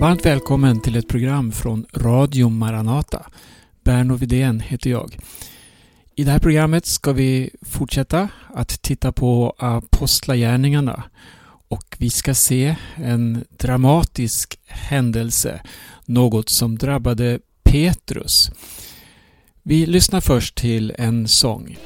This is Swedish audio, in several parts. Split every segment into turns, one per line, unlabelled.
Varmt välkommen till ett program från Radio Maranata. Berno Vidén heter jag. I det här programmet ska vi fortsätta att titta på Apostlagärningarna och vi ska se en dramatisk händelse, något som drabbade Petrus. Vi lyssnar först till en sång.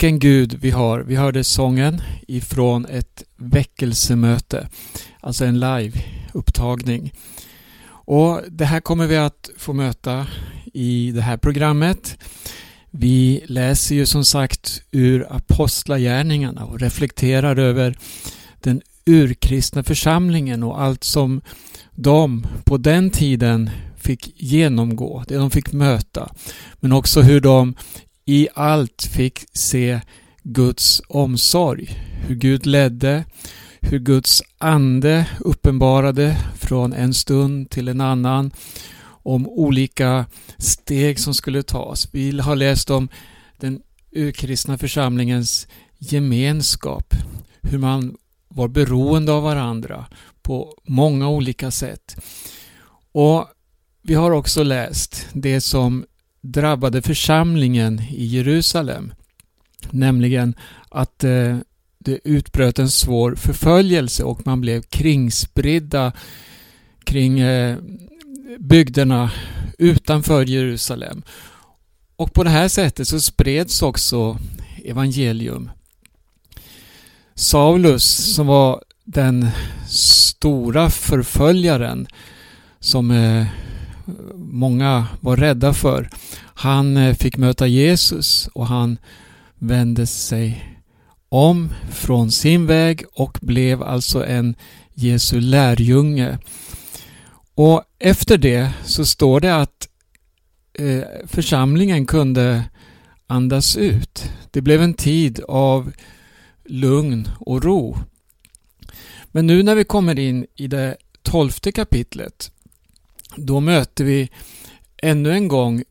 Vilken Gud vi har. Vi hörde sången ifrån ett väckelsemöte. Alltså en live-upptagning. Och Det här kommer vi att få möta i det här programmet. Vi läser ju som sagt ur Apostlagärningarna och reflekterar över den urkristna församlingen och allt som de på den tiden fick genomgå, det de fick möta. Men också hur de i allt fick se Guds omsorg. Hur Gud ledde, hur Guds ande uppenbarade från en stund till en annan om olika steg som skulle tas. Vi har läst om den urkristna församlingens gemenskap, hur man var beroende av varandra på många olika sätt. Och Vi har också läst det som drabbade församlingen i Jerusalem. Nämligen att eh, det utbröt en svår förföljelse och man blev kringspridda kring eh, bygderna utanför Jerusalem. Och på det här sättet så spreds också evangelium. Saulus som var den stora förföljaren som eh, många var rädda för. Han eh, fick möta Jesus och han vände sig om från sin väg och blev alltså en Jesu lärjunge. Och efter det så står det att eh, församlingen kunde andas ut. Det blev en tid av lugn och ro. Men nu när vi kommer in i det tolfte kapitlet då möter vi ännu en gång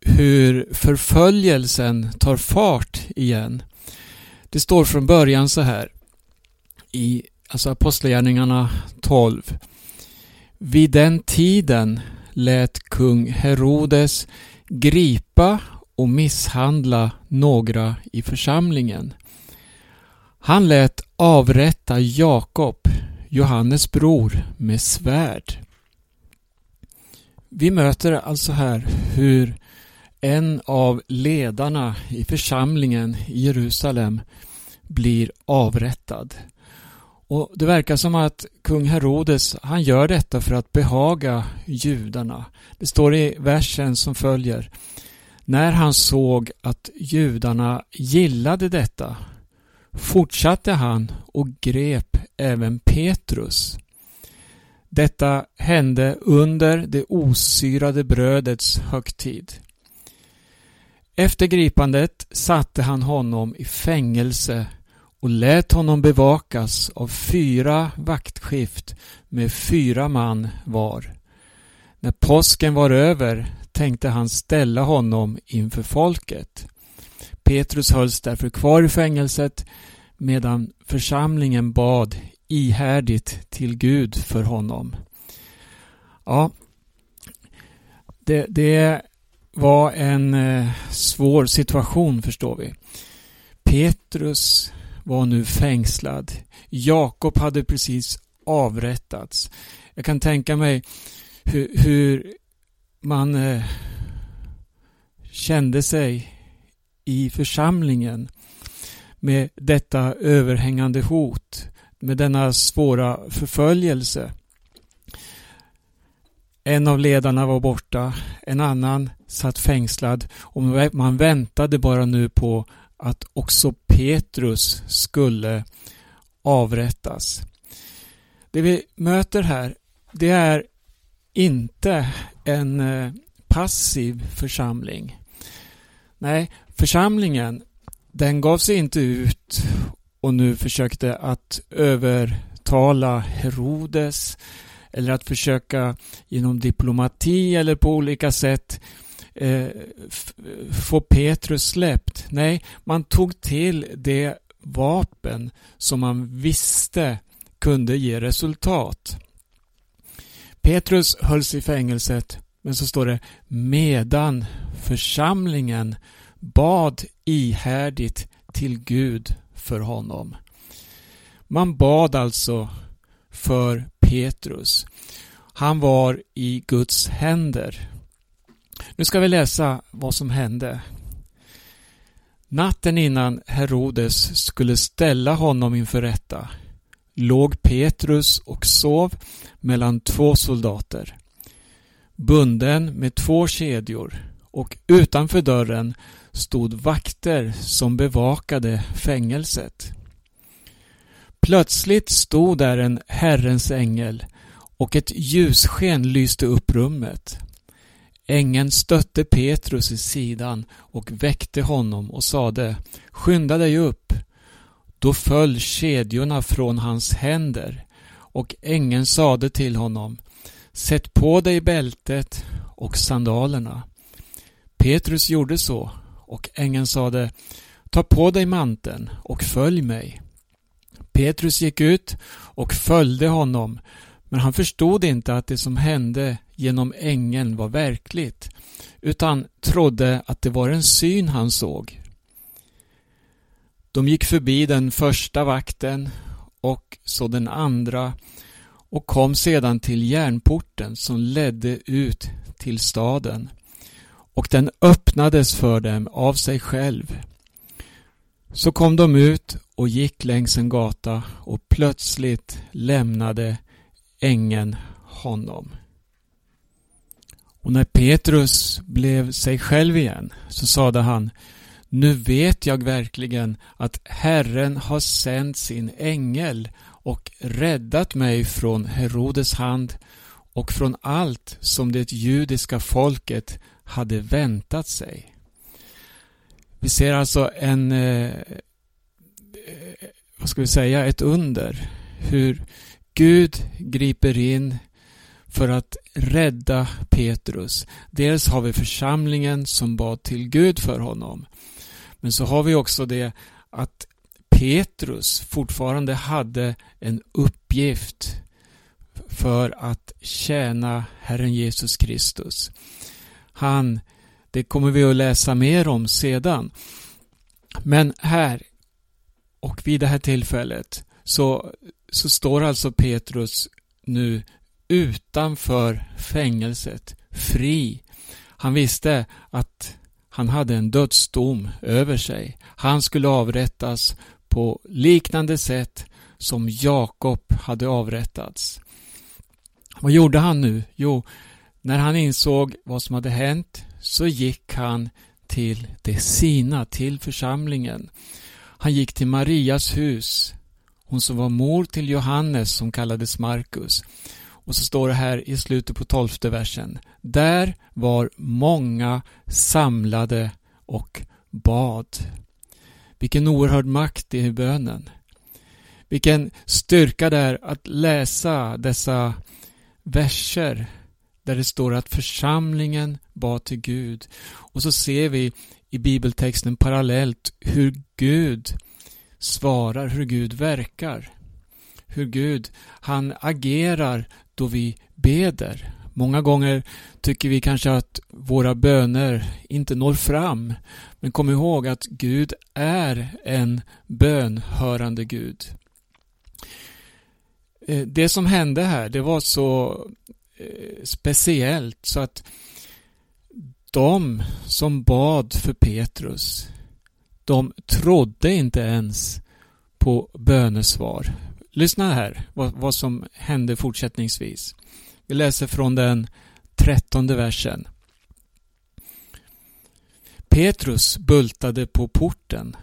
hur förföljelsen tar fart igen. Det står från början så här i alltså Apostlagärningarna 12. Vid den tiden lät kung Herodes gripa och misshandla några i församlingen. Han lät avrätta Jakob, Johannes bror, med svärd. Vi möter alltså här hur en av ledarna i församlingen i Jerusalem blir avrättad. Och Det verkar som att kung Herodes han gör detta för att behaga judarna. Det står i versen som följer. När han såg att judarna gillade detta fortsatte han och grep även Petrus. Detta hände under det osyrade brödets högtid. Efter gripandet satte han honom i fängelse och lät honom bevakas av fyra vaktskift med fyra man var. När påsken var över tänkte han ställa honom inför folket. Petrus hölls därför kvar i fängelset medan församlingen bad ihärdigt till Gud för honom. Ja, det, det var en eh, svår situation förstår vi. Petrus var nu fängslad. Jakob hade precis avrättats. Jag kan tänka mig hur, hur man eh, kände sig i församlingen med detta överhängande hot, med denna svåra förföljelse. En av ledarna var borta, en annan satt fängslad och man väntade bara nu på att också Petrus skulle avrättas. Det vi möter här, det är inte en eh, passiv församling. Nej, församlingen den gav sig inte ut och nu försökte att övertala Herodes eller att försöka genom diplomati eller på olika sätt eh, få Petrus släppt. Nej, man tog till det vapen som man visste kunde ge resultat. Petrus hölls i fängelset men så står det medan församlingen bad ihärdigt till Gud för honom. Man bad alltså för Petrus. Han var i Guds händer. Nu ska vi läsa vad som hände. Natten innan Herodes skulle ställa honom inför rätta låg Petrus och sov mellan två soldater. Bunden med två kedjor och utanför dörren stod vakter som bevakade fängelset. Plötsligt stod där en Herrens ängel och ett ljussken lyste upp rummet. Ängeln stötte Petrus i sidan och väckte honom och sade Skynda dig upp. Då föll kedjorna från hans händer och ängeln sade till honom Sätt på dig bältet och sandalerna. Petrus gjorde så och ängeln sade Ta på dig manteln och följ mig. Petrus gick ut och följde honom men han förstod inte att det som hände genom ängeln var verkligt utan trodde att det var en syn han såg. De gick förbi den första vakten och så den andra och kom sedan till järnporten som ledde ut till staden och den öppnades för dem av sig själv. Så kom de ut och gick längs en gata och plötsligt lämnade ängeln honom. Och när Petrus blev sig själv igen så sade han Nu vet jag verkligen att Herren har sänt sin ängel och räddat mig från Herodes hand och från allt som det judiska folket hade väntat sig. Vi ser alltså en, eh, eh, vad ska vi säga, ett under. Hur Gud griper in för att rädda Petrus. Dels har vi församlingen som bad till Gud för honom. Men så har vi också det att Petrus fortfarande hade en uppgift för att tjäna Herren Jesus Kristus. Han, det kommer vi att läsa mer om sedan. Men här och vid det här tillfället så, så står alltså Petrus nu utanför fängelset, fri. Han visste att han hade en dödsdom över sig. Han skulle avrättas på liknande sätt som Jakob hade avrättats. Vad gjorde han nu? Jo, när han insåg vad som hade hänt så gick han till det sina, till församlingen. Han gick till Marias hus, hon som var mor till Johannes som kallades Markus. Och så står det här i slutet på tolfte versen. Där var många samlade och bad. Vilken oerhörd makt det är i bönen. Vilken styrka det är att läsa dessa verser där det står att församlingen bad till Gud. Och så ser vi i bibeltexten parallellt hur Gud svarar, hur Gud verkar. Hur Gud, han agerar då vi beder. Många gånger tycker vi kanske att våra böner inte når fram. Men kom ihåg att Gud är en bönhörande Gud. Eh, det som hände här, det var så Eh, speciellt så att de som bad för Petrus, de trodde inte ens på bönesvar. Lyssna här vad, vad som hände fortsättningsvis. Vi läser från den trettonde versen. Petrus bultade på porten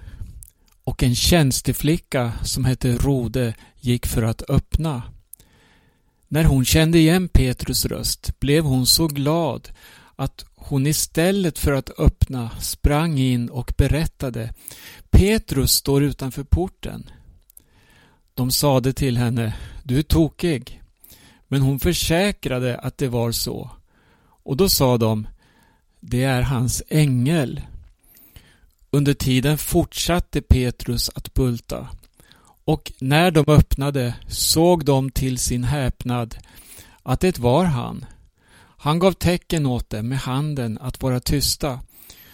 och en tjänsteflicka som hette Rode gick för att öppna. När hon kände igen Petrus röst blev hon så glad att hon istället för att öppna sprang in och berättade Petrus står utanför porten. De sade till henne Du är tokig. Men hon försäkrade att det var så. Och då sa de Det är hans ängel. Under tiden fortsatte Petrus att bulta. Och när de öppnade såg de till sin häpnad att det var han. Han gav tecken åt dem med handen att vara tysta.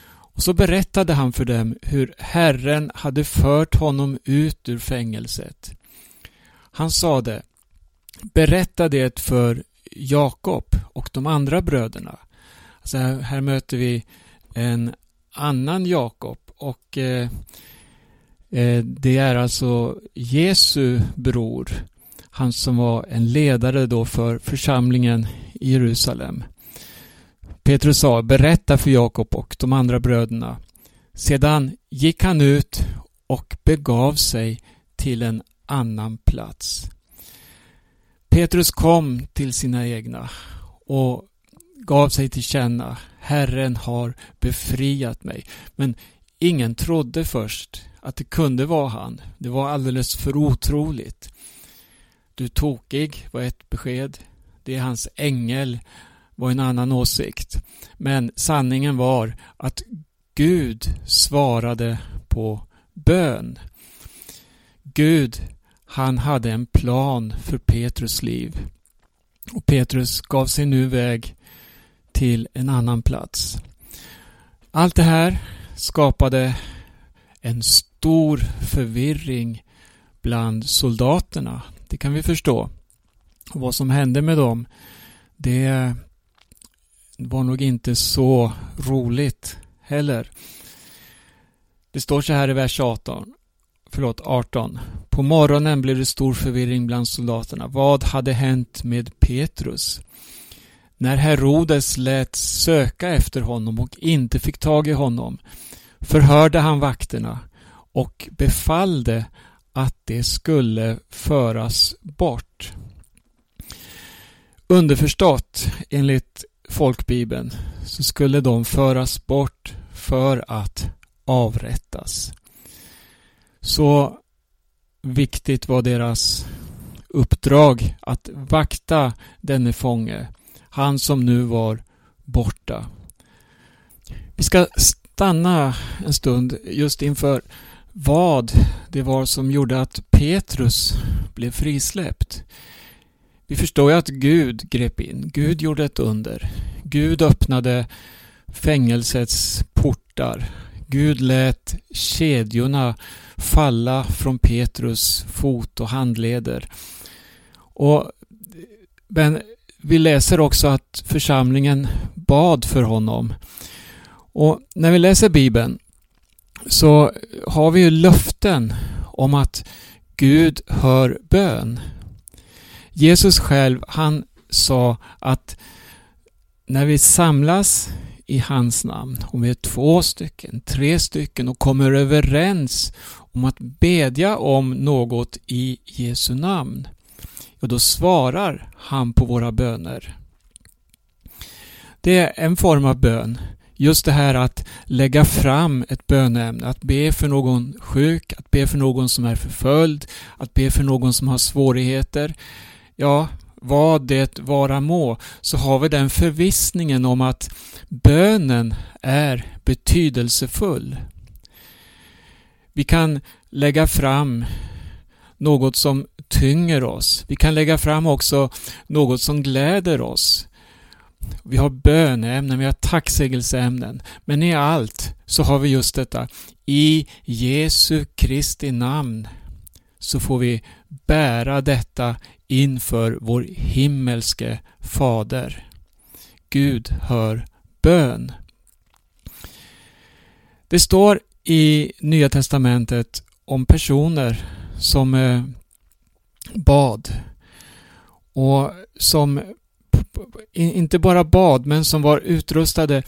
Och så berättade han för dem hur Herren hade fört honom ut ur fängelset. Han sade Berätta det för Jakob och de andra bröderna. Alltså här, här möter vi en annan Jakob och eh, eh, Eh, det är alltså Jesu bror. Han som var en ledare då för församlingen i Jerusalem. Petrus sa, berätta för Jakob och de andra bröderna. Sedan gick han ut och begav sig till en annan plats. Petrus kom till sina egna och gav sig till känna. Herren har befriat mig. Men ingen trodde först att det kunde vara han. Det var alldeles för otroligt. Du är tokig var ett besked. Det är hans ängel var en annan åsikt. Men sanningen var att Gud svarade på bön. Gud, han hade en plan för Petrus liv. Och Petrus gav sig nu väg till en annan plats. Allt det här skapade en stor förvirring bland soldaterna. Det kan vi förstå. Och vad som hände med dem, det var nog inte så roligt heller. Det står så här i vers 18. Förlåt, 18. På morgonen blev det stor förvirring bland soldaterna. Vad hade hänt med Petrus? När Herodes lät söka efter honom och inte fick tag i honom förhörde han vakterna och befallde att det skulle föras bort. Underförstått, enligt folkbibeln, så skulle de föras bort för att avrättas. Så viktigt var deras uppdrag att vakta denne fånge, han som nu var borta. Vi ska stanna en stund just inför vad det var som gjorde att Petrus blev frisläppt. Vi förstår ju att Gud grep in. Gud gjorde ett under. Gud öppnade fängelsets portar. Gud lät kedjorna falla från Petrus fot och handleder. Och, men vi läser också att församlingen bad för honom. Och när vi läser Bibeln så har vi ju löften om att Gud hör bön. Jesus själv, han sa att när vi samlas i hans namn, om vi är två stycken, tre stycken och kommer överens om att bedja om något i Jesu namn, och då svarar han på våra böner. Det är en form av bön just det här att lägga fram ett böneämne, att be för någon sjuk, att be för någon som är förföljd, att be för någon som har svårigheter. Ja, vad det vara må, så har vi den förvissningen om att bönen är betydelsefull. Vi kan lägga fram något som tynger oss. Vi kan lägga fram också något som gläder oss. Vi har böneämnen, vi har tacksägelseämnen. Men i allt så har vi just detta. I Jesu Kristi namn så får vi bära detta inför vår himmelske Fader. Gud hör bön. Det står i Nya Testamentet om personer som eh, bad och som inte bara bad men som var utrustade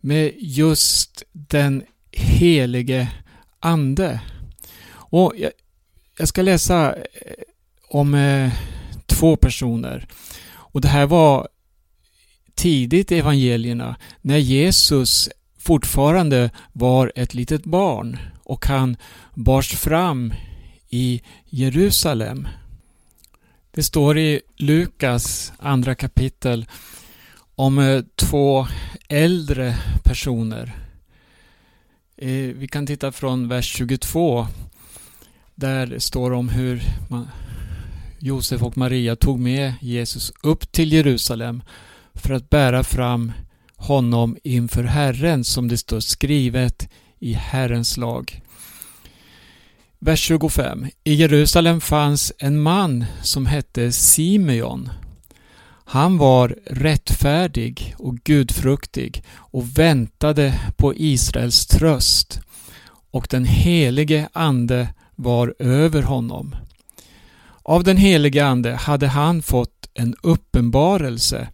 med just den helige Ande. Och jag, jag ska läsa eh, om eh, två personer. Och det här var tidigt i evangelierna när Jesus fortfarande var ett litet barn och han bars fram i Jerusalem. Det står i Lukas andra kapitel om eh, två äldre personer. Eh, vi kan titta från vers 22 där det står om hur Josef och Maria tog med Jesus upp till Jerusalem för att bära fram honom inför Herren som det står skrivet i Herrens lag. Vers 25. I Jerusalem fanns en man som hette Simeon. Han var rättfärdig och gudfruktig och väntade på Israels tröst och den helige Ande var över honom. Av den helige Ande hade han fått en uppenbarelse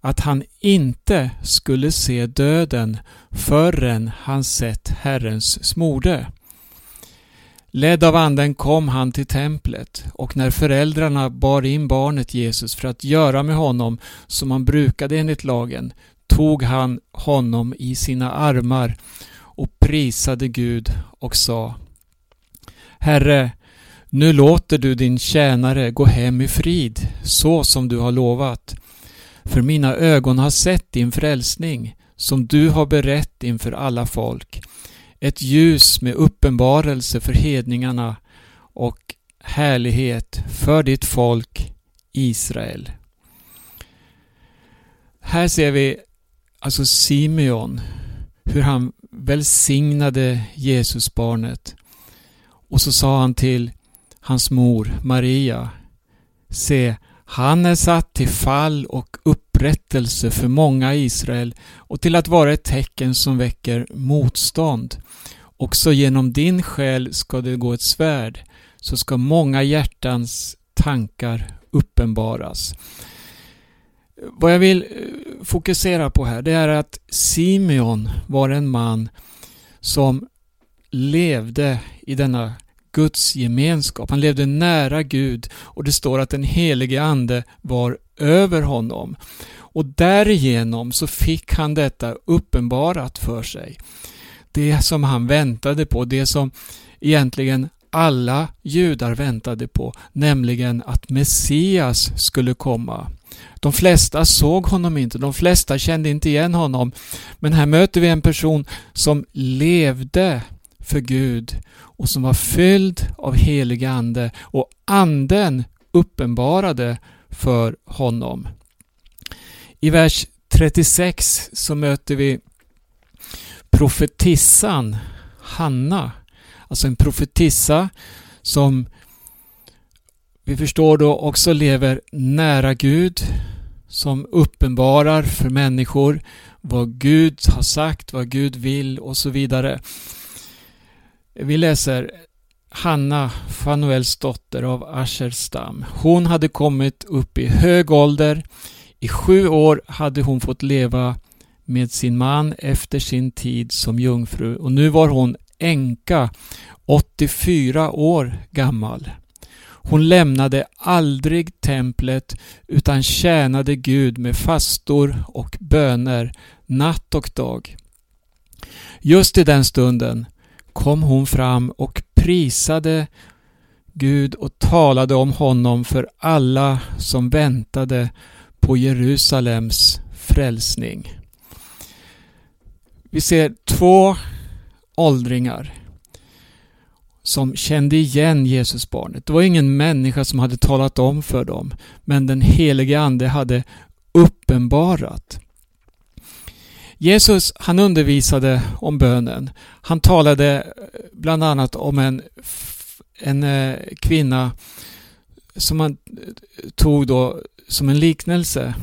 att han inte skulle se döden förrän han sett Herrens smorde. Ledd av anden kom han till templet och när föräldrarna bar in barnet Jesus för att göra med honom som man brukade enligt lagen tog han honom i sina armar och prisade Gud och sa Herre, nu låter du din tjänare gå hem i frid, så som du har lovat. För mina ögon har sett din frälsning, som du har berett inför alla folk. Ett ljus med uppenbarelse för hedningarna och härlighet för ditt folk Israel. Här ser vi alltså Simeon, hur han välsignade Jesusbarnet. Och så sa han till hans mor Maria. Se, han är satt till fall och upprättelse för många i Israel och till att vara ett tecken som väcker motstånd. Också genom din själ ska det gå ett svärd, så ska många hjärtans tankar uppenbaras. Vad jag vill eh, fokusera på här, det är att Simeon var en man som levde i denna Guds gemenskap. Han levde nära Gud och det står att den helige Ande var över honom. Och därigenom så fick han detta uppenbarat för sig. Det som han väntade på, det som egentligen alla judar väntade på, nämligen att Messias skulle komma. De flesta såg honom inte, de flesta kände inte igen honom. Men här möter vi en person som levde för Gud och som var fylld av helig Ande och Anden uppenbarade för honom. I vers 36 så möter vi profetissan Hanna. Alltså en profetissa som vi förstår då också lever nära Gud, som uppenbarar för människor vad Gud har sagt, vad Gud vill och så vidare. Vi läser Hanna, Fanuels dotter av Asherstam. Hon hade kommit upp i hög ålder. I sju år hade hon fått leva med sin man efter sin tid som jungfru och nu var hon änka, 84 år gammal. Hon lämnade aldrig templet utan tjänade Gud med fastor och böner natt och dag. Just i den stunden kom hon fram och prisade Gud och talade om honom för alla som väntade på Jerusalems frälsning. Vi ser två åldringar som kände igen Jesusbarnet. Det var ingen människa som hade talat om för dem, men den helige Ande hade uppenbarat. Jesus han undervisade om bönen. Han talade eh, bland annat om en, en eh, kvinna som han eh, tog då som en liknelse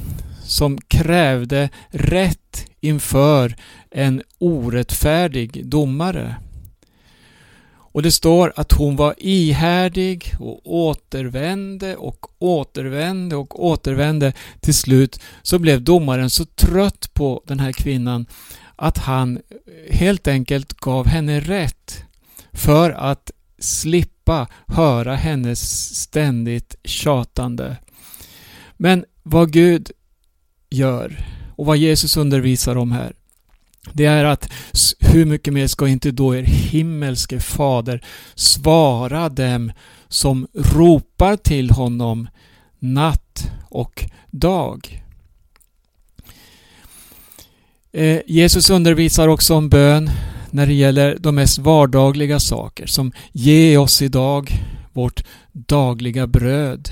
som krävde rätt inför en orättfärdig domare. Och det står att hon var ihärdig och återvände och återvände och återvände. Till slut så blev domaren så trött på den här kvinnan att han helt enkelt gav henne rätt för att slippa höra hennes ständigt tjatande. Men vad Gud gör och vad Jesus undervisar om här det är att hur mycket mer ska inte då er himmelske fader svara dem som ropar till honom natt och dag. Eh, Jesus undervisar också om bön när det gäller de mest vardagliga saker som ge oss idag vårt dagliga bröd.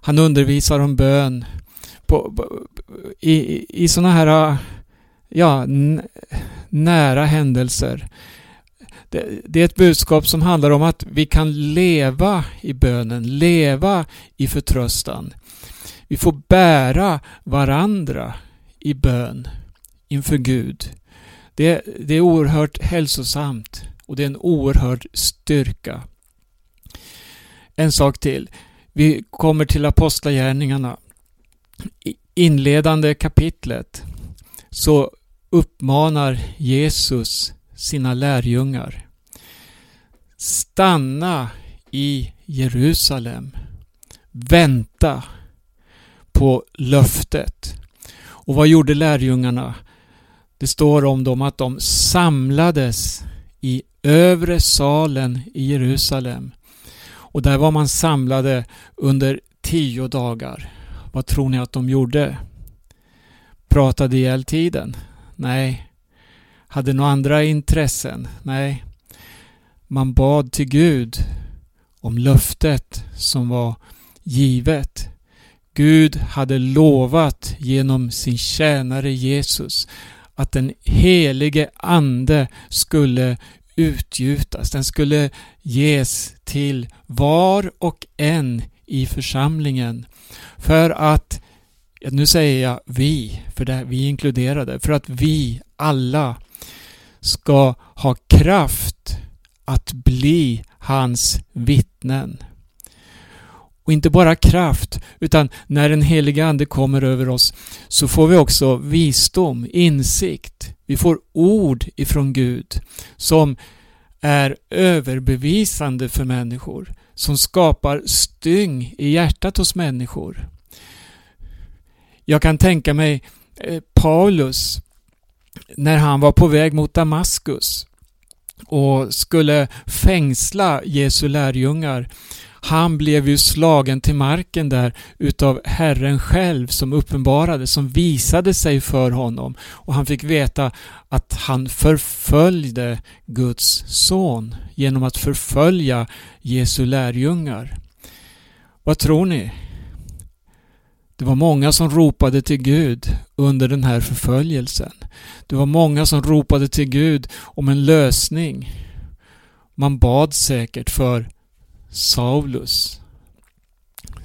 Han undervisar om bön på, på, i, i sådana här ja, nära händelser. Det, det, är ett budskap som handlar om att vi kan leva i bönen, leva i förtröstan. Vi får bära varandra i bön inför Gud. Det, det är oerhört hälsosamt och det är en oerhörd styrka. En sak till. Vi kommer till Apostlagärningarna. I Inledande kapitlet så uppmanar Jesus sina lärjungar. Stanna i Jerusalem. Vänta på löftet. Och vad gjorde lärjungarna? Det står om dem att de samlades i övre salen i Jerusalem. Och där var man samlade under tio dagar. Vad tror ni att de gjorde? Pratade ihjäl tiden? Nej. Hade några andra intressen? Nej. Man bad till Gud om löftet som var givet. Gud hade lovat genom sin tjänare Jesus att den helige Ande skulle utgjutas. Den skulle ges till var och en i församlingen för att nu säger jag vi, för det, vi är inkluderade, för att vi alla ska ha kraft att bli hans vittnen. Och inte bara kraft, utan när den heliga Ande kommer över oss så får vi också visdom, insikt. Vi får ord ifrån Gud som är överbevisande för människor, som skapar styng i hjärtat hos människor. Jag kan tänka mig eh, Paulus när han var på väg mot Damaskus och skulle fängsla Jesu lärjungar. Han blev ju slagen till marken där utav Herren själv som uppenbarade, som visade sig för honom och han fick veta att han förföljde Guds son genom att förfölja Jesu lärjungar. Vad tror ni? Det var många som ropade till Gud under den här förföljelsen. Det var många som ropade till Gud om en lösning. Man bad säkert för Saulus,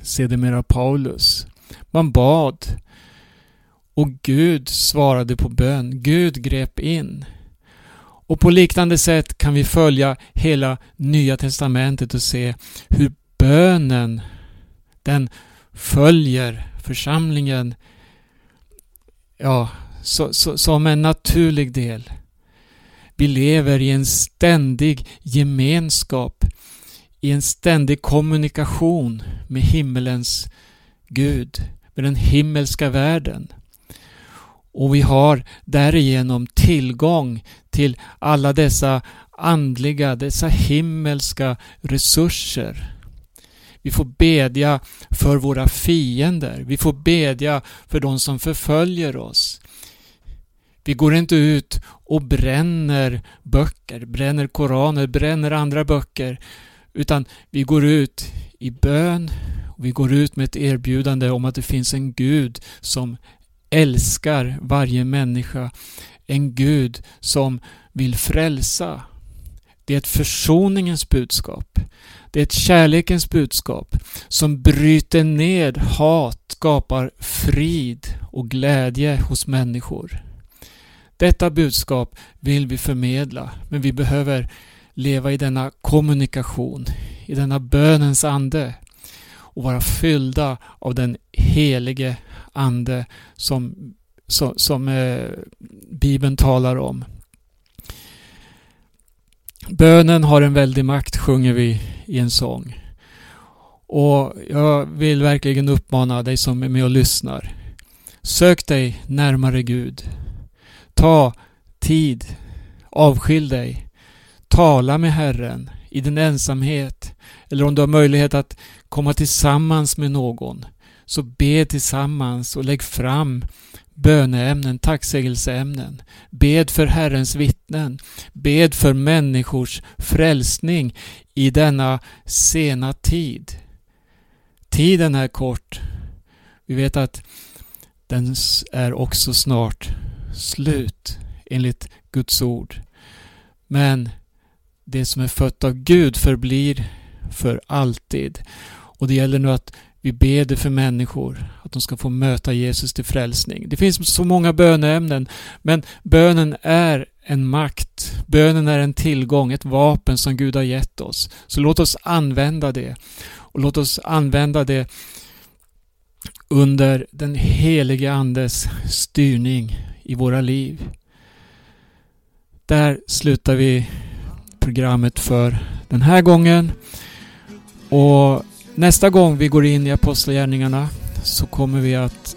sedermera Paulus. Man bad och Gud svarade på bön. Gud grep in. Och på liknande sätt kan vi följa hela Nya Testamentet och se hur bönen den följer församlingen ja, så, så, som en naturlig del. Vi lever i en ständig gemenskap, i en ständig kommunikation med himmelens Gud, med den himmelska världen. Och vi har därigenom tillgång till alla dessa andliga, dessa himmelska resurser. Vi får bedja för våra fiender. Vi får bedja för de som förföljer oss. Vi går inte ut och bränner böcker, bränner koraner, bränner andra böcker. Utan vi går ut i bön och vi går ut med ett erbjudande om att det finns en Gud som älskar varje människa. En Gud som vill frälsa. Det är ett försoningens budskap. Det är ett kärlekens budskap som bryter ned hat, skapar frid och glädje hos människor. Detta budskap vill vi förmedla, men vi behöver leva i denna kommunikation, i denna bönens ande och vara fyllda av den helige Ande som, som, som eh, Bibeln talar om. Bönen har en väldig makt sjunger vi i en sång. Och jag vill verkligen uppmana dig som är med och lyssnar. Sök dig närmare Gud. Ta tid. Avskilj dig. Tala med Herren i din ensamhet. Eller om du har möjlighet att komma tillsammans med någon. Så be tillsammans och lägg fram böneämnen, tacksägelseämnen. Bed för Herrens vittnen. Bed för människors frälsning i denna sena tid. Tiden är kort. Vi vet att den är också snart slut enligt Guds ord. Men det som är fött av Gud förblir för alltid. Och det gäller nu att vi ber för människor, att de ska få möta Jesus till frälsning. Det finns så många böneämnen, men bönen är en makt. Bönen är en tillgång, ett vapen som Gud har gett oss. Så låt oss använda det. Och låt oss använda det under den helige Andes styrning i våra liv. Där slutar vi programmet för den här gången. Och nästa gång vi går in i Apostlagärningarna så kommer vi att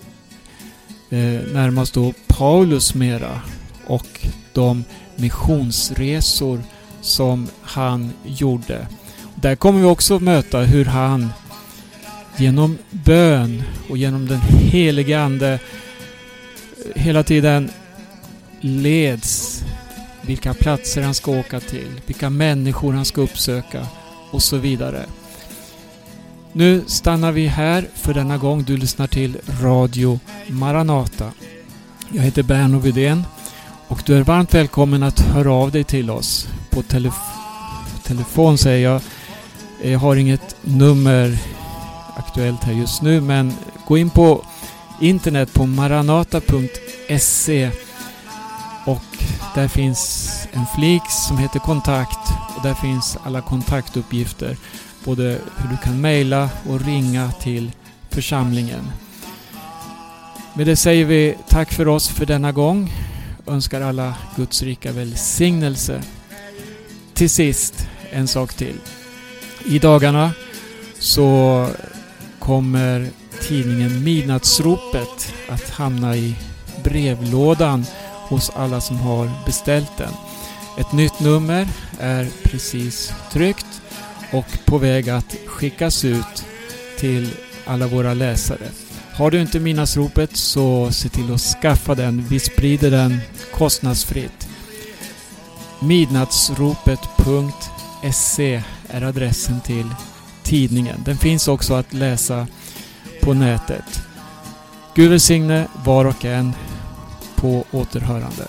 eh, närmast då Paulus mera och de missionsresor som han gjorde. Där kommer vi också möta hur han genom bön och genom den helige Ande eh, hela tiden leds vilka platser han ska åka till, vilka människor han ska uppsöka och så vidare. Nu stannar vi här för denna gång. Du lyssnar till Radio Maranata. Jag heter Berno Widén och du är varmt välkommen att höra av dig till oss på telef telefon säger jag. Jag har inget nummer aktuellt här just nu men gå in på internet på maranata.se och där finns en flik som heter kontakt och där finns alla kontaktuppgifter. Både hur du kan mejla och ringa till församlingen. Med det säger vi tack för oss för denna gång. Önskar alla Guds rika välsignelse. Till sist en sak till. I dagarna så kommer tidningen Midnattsropet att hamna i brevlådan hos alla som har beställt den. Ett nytt nummer är precis tryckt och på väg att skickas ut till alla våra läsare. Har du inte Midnattsropet så se till att skaffa den. Vi sprider den kostnadsfritt. Midnattsropet.se är adressen till tidningen. Den finns också att läsa på nätet. Gud välsigne var och en på återhörande.